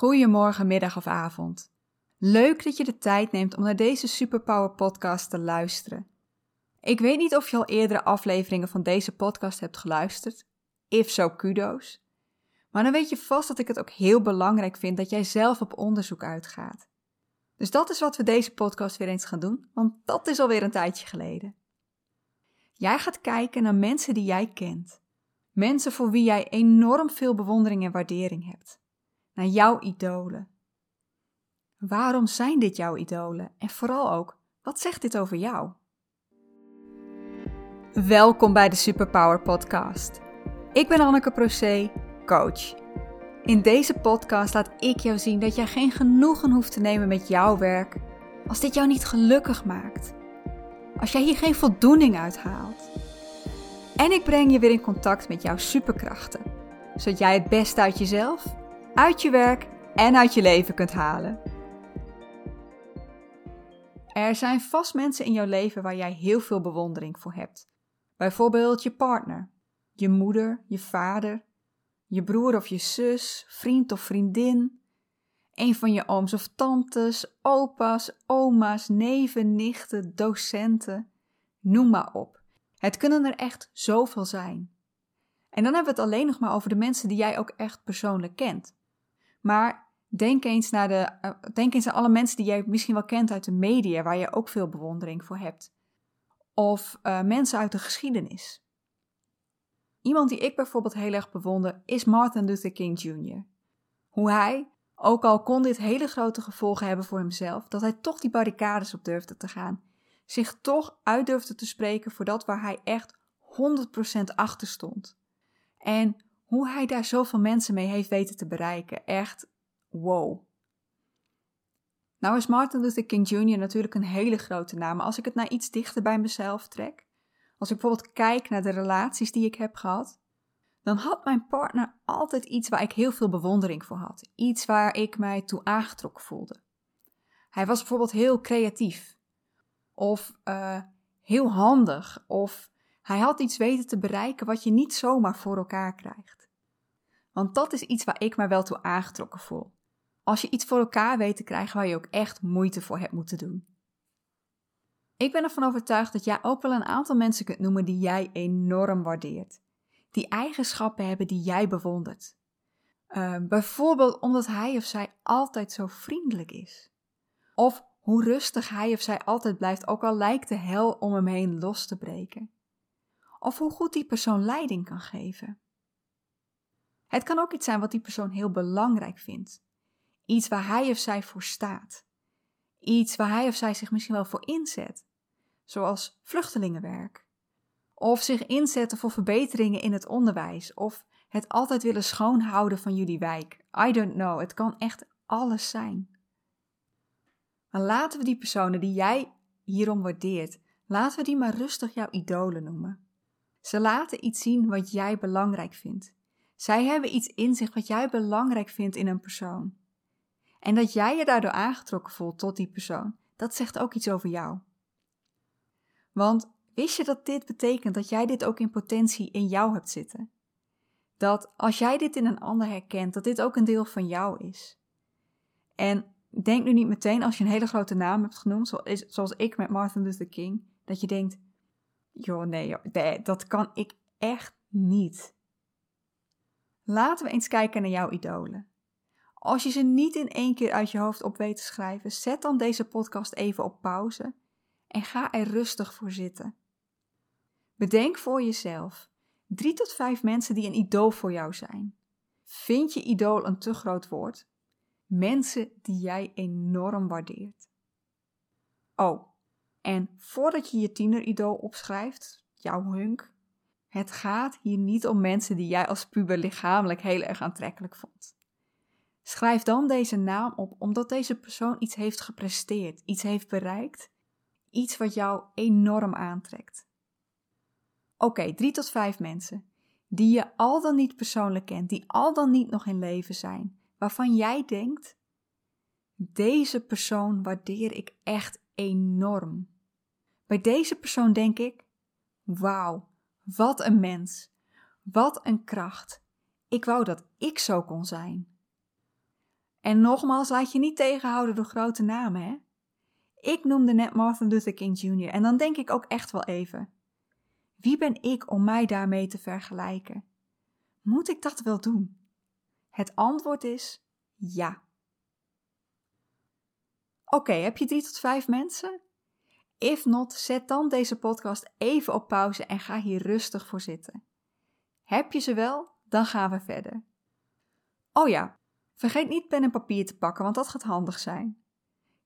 Goedemorgen, middag of avond. Leuk dat je de tijd neemt om naar deze Superpower podcast te luisteren. Ik weet niet of je al eerdere afleveringen van deze podcast hebt geluisterd. If so, kudos. Maar dan weet je vast dat ik het ook heel belangrijk vind dat jij zelf op onderzoek uitgaat. Dus dat is wat we deze podcast weer eens gaan doen, want dat is alweer een tijdje geleden. Jij gaat kijken naar mensen die jij kent. Mensen voor wie jij enorm veel bewondering en waardering hebt naar jouw idolen. Waarom zijn dit jouw idolen? En vooral ook, wat zegt dit over jou? Welkom bij de Superpower Podcast. Ik ben Anneke Procé, coach. In deze podcast laat ik jou zien dat jij geen genoegen hoeft te nemen met jouw werk als dit jou niet gelukkig maakt. Als jij hier geen voldoening uit haalt. En ik breng je weer in contact met jouw superkrachten, zodat jij het beste uit jezelf uit je werk en uit je leven kunt halen. Er zijn vast mensen in jouw leven waar jij heel veel bewondering voor hebt. Bijvoorbeeld je partner, je moeder, je vader, je broer of je zus, vriend of vriendin, een van je ooms of tantes, opa's, oma's, neven, nichten, docenten, noem maar op. Het kunnen er echt zoveel zijn. En dan hebben we het alleen nog maar over de mensen die jij ook echt persoonlijk kent. Maar denk eens, naar de, eh, denk eens aan alle mensen die jij misschien wel kent uit de media, waar je ook veel bewondering voor hebt. Of uh, mensen uit de geschiedenis. Iemand die ik bijvoorbeeld heel erg bewonder is Martin Luther King Jr. Hoe hij, ook al kon dit hele grote gevolgen hebben voor hemzelf, dat hij toch die barricades op durfde te gaan. Zich toch uit durfde te spreken voor dat waar hij echt 100% achter stond. En hoe hij daar zoveel mensen mee heeft weten te bereiken. Echt wow. Nou is Martin Luther King Jr. natuurlijk een hele grote naam, maar als ik het naar iets dichter bij mezelf trek, als ik bijvoorbeeld kijk naar de relaties die ik heb gehad, dan had mijn partner altijd iets waar ik heel veel bewondering voor had. Iets waar ik mij toe aangetrokken voelde. Hij was bijvoorbeeld heel creatief. Of uh, heel handig. Of hij had iets weten te bereiken wat je niet zomaar voor elkaar krijgt. Want dat is iets waar ik mij wel toe aangetrokken voel. Als je iets voor elkaar weet te krijgen waar je ook echt moeite voor hebt moeten doen. Ik ben ervan overtuigd dat jij ook wel een aantal mensen kunt noemen die jij enorm waardeert. Die eigenschappen hebben die jij bewondert. Uh, bijvoorbeeld omdat hij of zij altijd zo vriendelijk is. Of hoe rustig hij of zij altijd blijft, ook al lijkt de hel om hem heen los te breken. Of hoe goed die persoon leiding kan geven. Het kan ook iets zijn wat die persoon heel belangrijk vindt. Iets waar hij of zij voor staat. Iets waar hij of zij zich misschien wel voor inzet, zoals vluchtelingenwerk. Of zich inzetten voor verbeteringen in het onderwijs, of het altijd willen schoonhouden van jullie wijk. I don't know, het kan echt alles zijn. Maar laten we die personen die jij hierom waardeert, laten we die maar rustig jouw idolen noemen. Ze laten iets zien wat jij belangrijk vindt. Zij hebben iets in zich wat jij belangrijk vindt in een persoon. En dat jij je daardoor aangetrokken voelt tot die persoon, dat zegt ook iets over jou. Want wist je dat dit betekent dat jij dit ook in potentie in jou hebt zitten? Dat als jij dit in een ander herkent, dat dit ook een deel van jou is. En denk nu niet meteen als je een hele grote naam hebt genoemd, zoals ik met Martin Luther King, dat je denkt: joh, nee, dat kan ik echt niet. Laten we eens kijken naar jouw idolen. Als je ze niet in één keer uit je hoofd op weet te schrijven, zet dan deze podcast even op pauze en ga er rustig voor zitten. Bedenk voor jezelf drie tot vijf mensen die een idool voor jou zijn. Vind je idool een te groot woord? Mensen die jij enorm waardeert. Oh, en voordat je je tieneridool opschrijft, jouw hunk, het gaat hier niet om mensen die jij als puber lichamelijk heel erg aantrekkelijk vond. Schrijf dan deze naam op omdat deze persoon iets heeft gepresteerd, iets heeft bereikt, iets wat jou enorm aantrekt. Oké, drie tot vijf mensen die je al dan niet persoonlijk kent, die al dan niet nog in leven zijn, waarvan jij denkt: deze persoon waardeer ik echt enorm. Bij deze persoon denk ik: wauw, wat een mens. Wat een kracht. Ik wou dat ik zo kon zijn. En nogmaals, laat je niet tegenhouden door grote namen, hè? Ik noemde net Martin Luther King Jr. en dan denk ik ook echt wel even: wie ben ik om mij daarmee te vergelijken? Moet ik dat wel doen? Het antwoord is ja. Oké, heb je drie tot vijf mensen? If not, zet dan deze podcast even op pauze en ga hier rustig voor zitten. Heb je ze wel? Dan gaan we verder. Oh ja, vergeet niet pen en papier te pakken, want dat gaat handig zijn.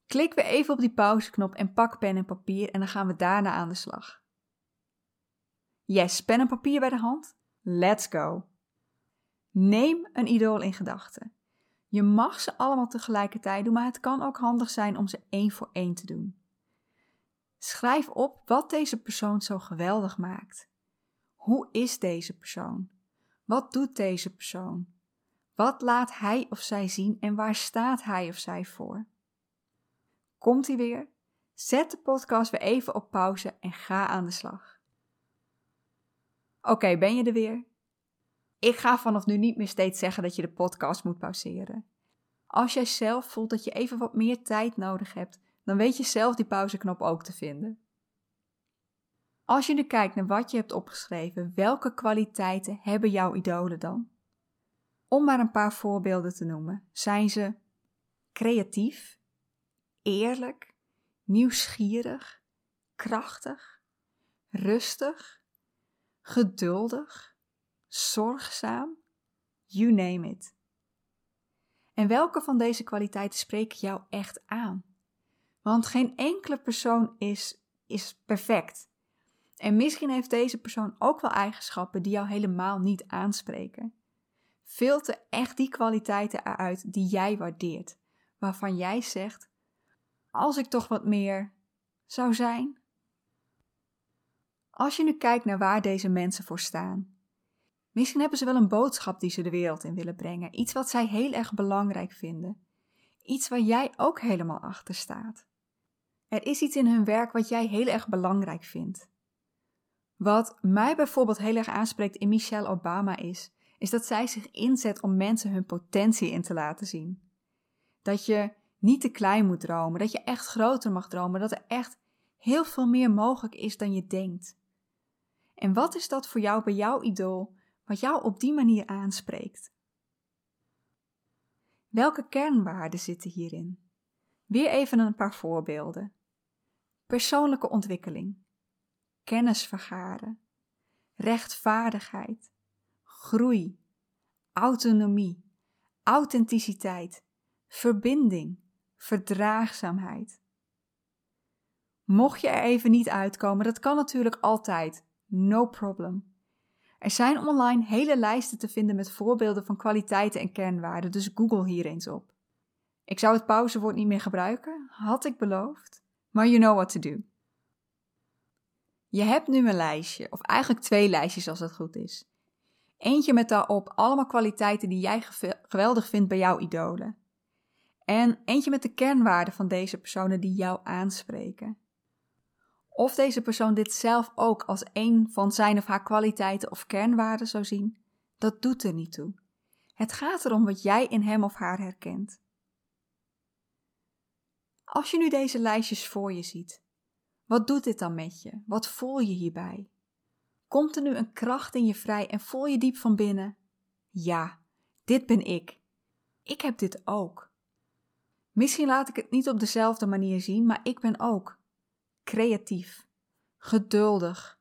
Klik weer even op die pauzeknop en pak pen en papier en dan gaan we daarna aan de slag. Yes, pen en papier bij de hand? Let's go! Neem een idool in gedachten. Je mag ze allemaal tegelijkertijd doen, maar het kan ook handig zijn om ze één voor één te doen. Schrijf op wat deze persoon zo geweldig maakt. Hoe is deze persoon? Wat doet deze persoon? Wat laat hij of zij zien en waar staat hij of zij voor? Komt hij weer? Zet de podcast weer even op pauze en ga aan de slag. Oké, ben je er weer? Ik ga vanaf nu niet meer steeds zeggen dat je de podcast moet pauzeren. Als jij zelf voelt dat je even wat meer tijd nodig hebt, dan weet je zelf die pauzeknop ook te vinden. Als je nu kijkt naar wat je hebt opgeschreven, welke kwaliteiten hebben jouw idolen dan? Om maar een paar voorbeelden te noemen, zijn ze creatief, eerlijk, nieuwsgierig, krachtig, rustig, geduldig, zorgzaam, you name it. En welke van deze kwaliteiten spreken jou echt aan? Want geen enkele persoon is, is perfect. En misschien heeft deze persoon ook wel eigenschappen die jou helemaal niet aanspreken. Filter echt die kwaliteiten eruit die jij waardeert, waarvan jij zegt: als ik toch wat meer zou zijn. Als je nu kijkt naar waar deze mensen voor staan, misschien hebben ze wel een boodschap die ze de wereld in willen brengen, iets wat zij heel erg belangrijk vinden, iets waar jij ook helemaal achter staat. Er is iets in hun werk wat jij heel erg belangrijk vindt. Wat mij bijvoorbeeld heel erg aanspreekt in Michelle Obama is, is dat zij zich inzet om mensen hun potentie in te laten zien. Dat je niet te klein moet dromen, dat je echt groter mag dromen, dat er echt heel veel meer mogelijk is dan je denkt. En wat is dat voor jou bij jouw idool, wat jou op die manier aanspreekt? Welke kernwaarden zitten hierin? Weer even een paar voorbeelden. Persoonlijke ontwikkeling, kennis vergaren, rechtvaardigheid, groei, autonomie, authenticiteit, verbinding, verdraagzaamheid. Mocht je er even niet uitkomen, dat kan natuurlijk altijd, no problem. Er zijn online hele lijsten te vinden met voorbeelden van kwaliteiten en kernwaarden, dus Google hier eens op. Ik zou het pauzewoord niet meer gebruiken, had ik beloofd, maar you know what to do. Je hebt nu een lijstje, of eigenlijk twee lijstjes als het goed is. Eentje met daarop allemaal kwaliteiten die jij geweldig vindt bij jouw idolen. En eentje met de kernwaarden van deze personen die jou aanspreken. Of deze persoon dit zelf ook als een van zijn of haar kwaliteiten of kernwaarden zou zien, dat doet er niet toe. Het gaat erom wat jij in hem of haar herkent. Als je nu deze lijstjes voor je ziet, wat doet dit dan met je? Wat voel je hierbij? Komt er nu een kracht in je vrij en voel je diep van binnen? Ja, dit ben ik. Ik heb dit ook. Misschien laat ik het niet op dezelfde manier zien, maar ik ben ook creatief, geduldig,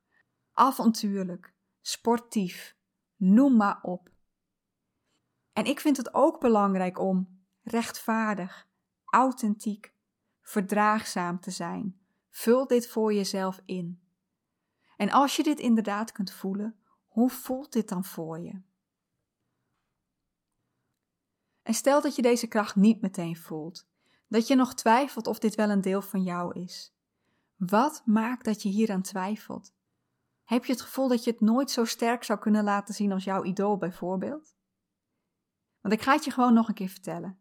avontuurlijk, sportief, noem maar op. En ik vind het ook belangrijk om rechtvaardig, authentiek, verdraagzaam te zijn. Vul dit voor jezelf in. En als je dit inderdaad kunt voelen, hoe voelt dit dan voor je? En stel dat je deze kracht niet meteen voelt, dat je nog twijfelt of dit wel een deel van jou is. Wat maakt dat je hieraan twijfelt? Heb je het gevoel dat je het nooit zo sterk zou kunnen laten zien als jouw idool bijvoorbeeld? Want ik ga het je gewoon nog een keer vertellen.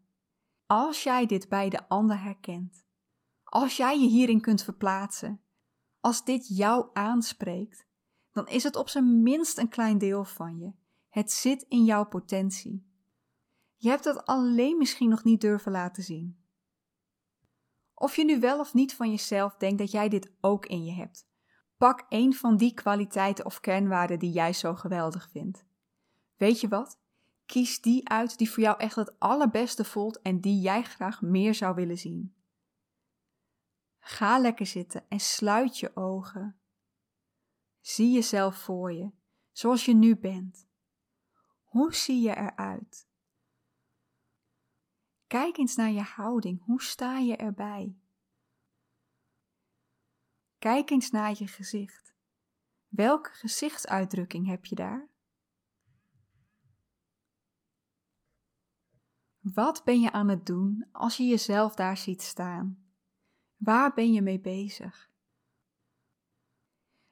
Als jij dit bij de ander herkent, als jij je hierin kunt verplaatsen, als dit jou aanspreekt, dan is het op zijn minst een klein deel van je. Het zit in jouw potentie. Je hebt het alleen misschien nog niet durven laten zien. Of je nu wel of niet van jezelf denkt dat jij dit ook in je hebt. Pak een van die kwaliteiten of kernwaarden die jij zo geweldig vindt. Weet je wat? Kies die uit die voor jou echt het allerbeste voelt en die jij graag meer zou willen zien. Ga lekker zitten en sluit je ogen. Zie jezelf voor je, zoals je nu bent. Hoe zie je eruit? Kijk eens naar je houding. Hoe sta je erbij? Kijk eens naar je gezicht. Welke gezichtsuitdrukking heb je daar? Wat ben je aan het doen als je jezelf daar ziet staan? Waar ben je mee bezig?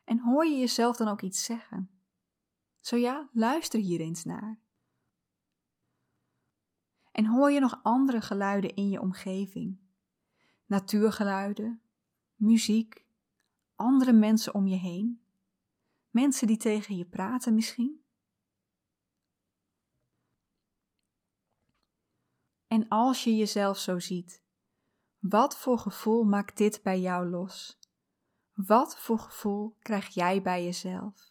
En hoor je jezelf dan ook iets zeggen? Zo ja, luister hier eens naar. En hoor je nog andere geluiden in je omgeving? Natuurgeluiden, muziek, andere mensen om je heen? Mensen die tegen je praten misschien? En als je jezelf zo ziet, wat voor gevoel maakt dit bij jou los? Wat voor gevoel krijg jij bij jezelf?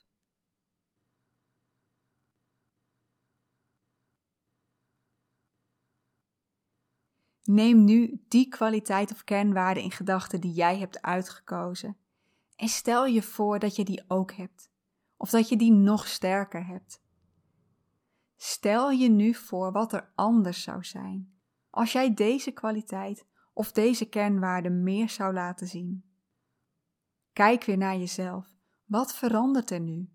Neem nu die kwaliteit of kernwaarde in gedachten die jij hebt uitgekozen en stel je voor dat je die ook hebt, of dat je die nog sterker hebt. Stel je nu voor wat er anders zou zijn als jij deze kwaliteit of deze kernwaarde meer zou laten zien. Kijk weer naar jezelf. Wat verandert er nu?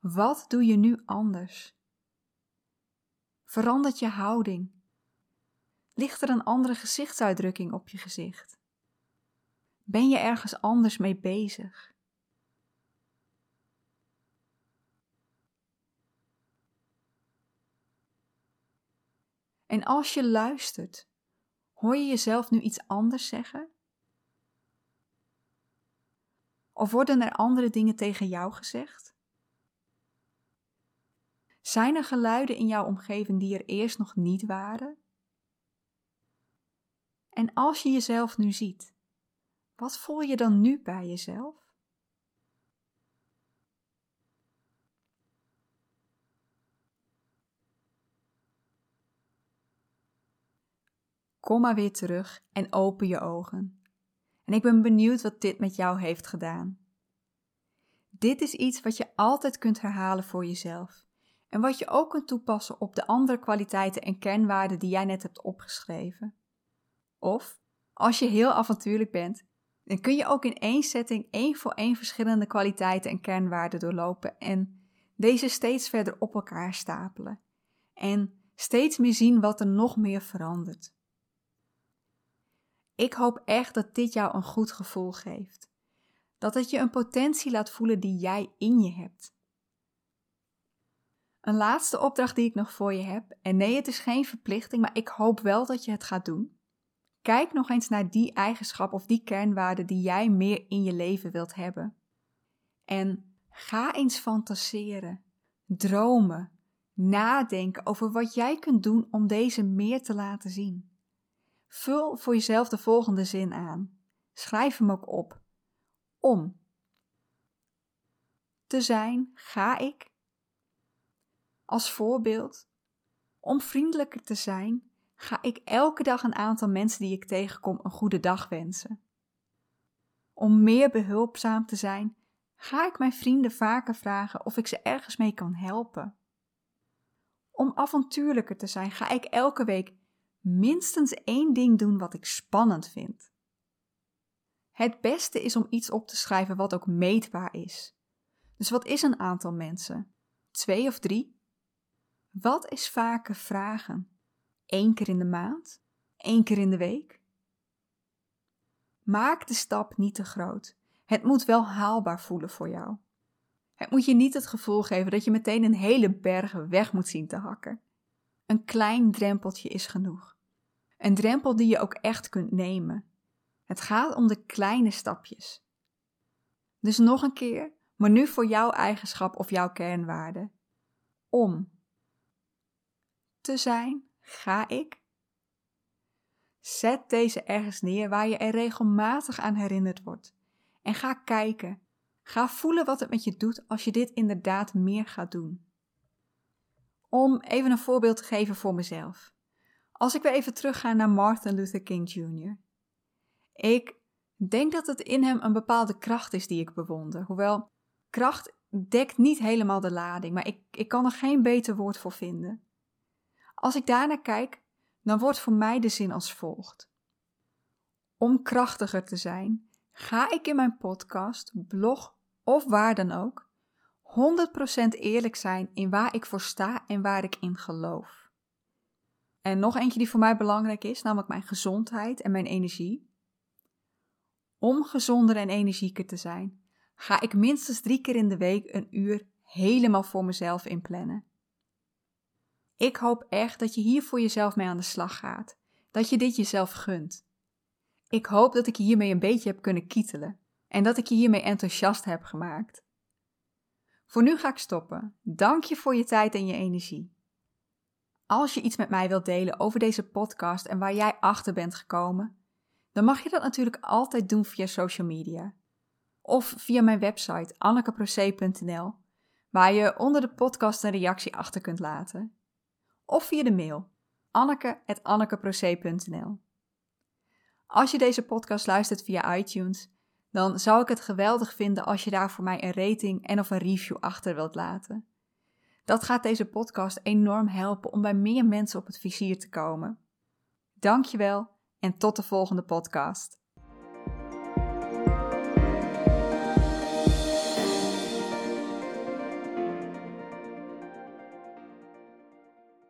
Wat doe je nu anders? Verandert je houding? Ligt er een andere gezichtsuitdrukking op je gezicht? Ben je ergens anders mee bezig? En als je luistert, hoor je jezelf nu iets anders zeggen? Of worden er andere dingen tegen jou gezegd? Zijn er geluiden in jouw omgeving die er eerst nog niet waren? En als je jezelf nu ziet, wat voel je dan nu bij jezelf? Kom maar weer terug en open je ogen. En ik ben benieuwd wat dit met jou heeft gedaan. Dit is iets wat je altijd kunt herhalen voor jezelf. En wat je ook kunt toepassen op de andere kwaliteiten en kernwaarden die jij net hebt opgeschreven. Of, als je heel avontuurlijk bent, dan kun je ook in één setting één voor één verschillende kwaliteiten en kernwaarden doorlopen en deze steeds verder op elkaar stapelen. En steeds meer zien wat er nog meer verandert. Ik hoop echt dat dit jou een goed gevoel geeft. Dat het je een potentie laat voelen die jij in je hebt. Een laatste opdracht die ik nog voor je heb, en nee, het is geen verplichting, maar ik hoop wel dat je het gaat doen. Kijk nog eens naar die eigenschap of die kernwaarde die jij meer in je leven wilt hebben. En ga eens fantaseren, dromen, nadenken over wat jij kunt doen om deze meer te laten zien. Vul voor jezelf de volgende zin aan. Schrijf hem ook op. Om te zijn ga ik. Als voorbeeld, om vriendelijker te zijn, ga ik elke dag een aantal mensen die ik tegenkom een goede dag wensen. Om meer behulpzaam te zijn, ga ik mijn vrienden vaker vragen of ik ze ergens mee kan helpen. Om avontuurlijker te zijn, ga ik elke week minstens één ding doen wat ik spannend vind. Het beste is om iets op te schrijven wat ook meetbaar is. Dus wat is een aantal mensen? Twee of drie? Wat is vaker vragen? Eén keer in de maand? Eén keer in de week? Maak de stap niet te groot. Het moet wel haalbaar voelen voor jou. Het moet je niet het gevoel geven dat je meteen een hele berg weg moet zien te hakken. Een klein drempeltje is genoeg. Een drempel die je ook echt kunt nemen. Het gaat om de kleine stapjes. Dus nog een keer, maar nu voor jouw eigenschap of jouw kernwaarde. Om te zijn, Ga ik? Zet deze ergens neer waar je er regelmatig aan herinnerd wordt. En ga kijken. Ga voelen wat het met je doet als je dit inderdaad meer gaat doen. Om even een voorbeeld te geven voor mezelf. Als ik weer even terugga naar Martin Luther King Jr. Ik denk dat het in hem een bepaalde kracht is die ik bewonder. Hoewel kracht dekt niet helemaal de lading, maar ik, ik kan er geen beter woord voor vinden. Als ik daarnaar kijk, dan wordt voor mij de zin als volgt. Om krachtiger te zijn, ga ik in mijn podcast, blog of waar dan ook 100% eerlijk zijn in waar ik voor sta en waar ik in geloof. En nog eentje die voor mij belangrijk is, namelijk mijn gezondheid en mijn energie. Om gezonder en energieker te zijn, ga ik minstens drie keer in de week een uur helemaal voor mezelf inplannen. Ik hoop echt dat je hier voor jezelf mee aan de slag gaat, dat je dit jezelf gunt. Ik hoop dat ik je hiermee een beetje heb kunnen kietelen en dat ik je hiermee enthousiast heb gemaakt. Voor nu ga ik stoppen. Dank je voor je tijd en je energie. Als je iets met mij wilt delen over deze podcast en waar jij achter bent gekomen, dan mag je dat natuurlijk altijd doen via social media. Of via mijn website annekeproce.nl, waar je onder de podcast een reactie achter kunt laten. Of via de mail anneke.annekeproce.nl. Als je deze podcast luistert via iTunes, dan zou ik het geweldig vinden als je daar voor mij een rating en of een review achter wilt laten. Dat gaat deze podcast enorm helpen om bij meer mensen op het vizier te komen. Dankjewel en tot de volgende podcast.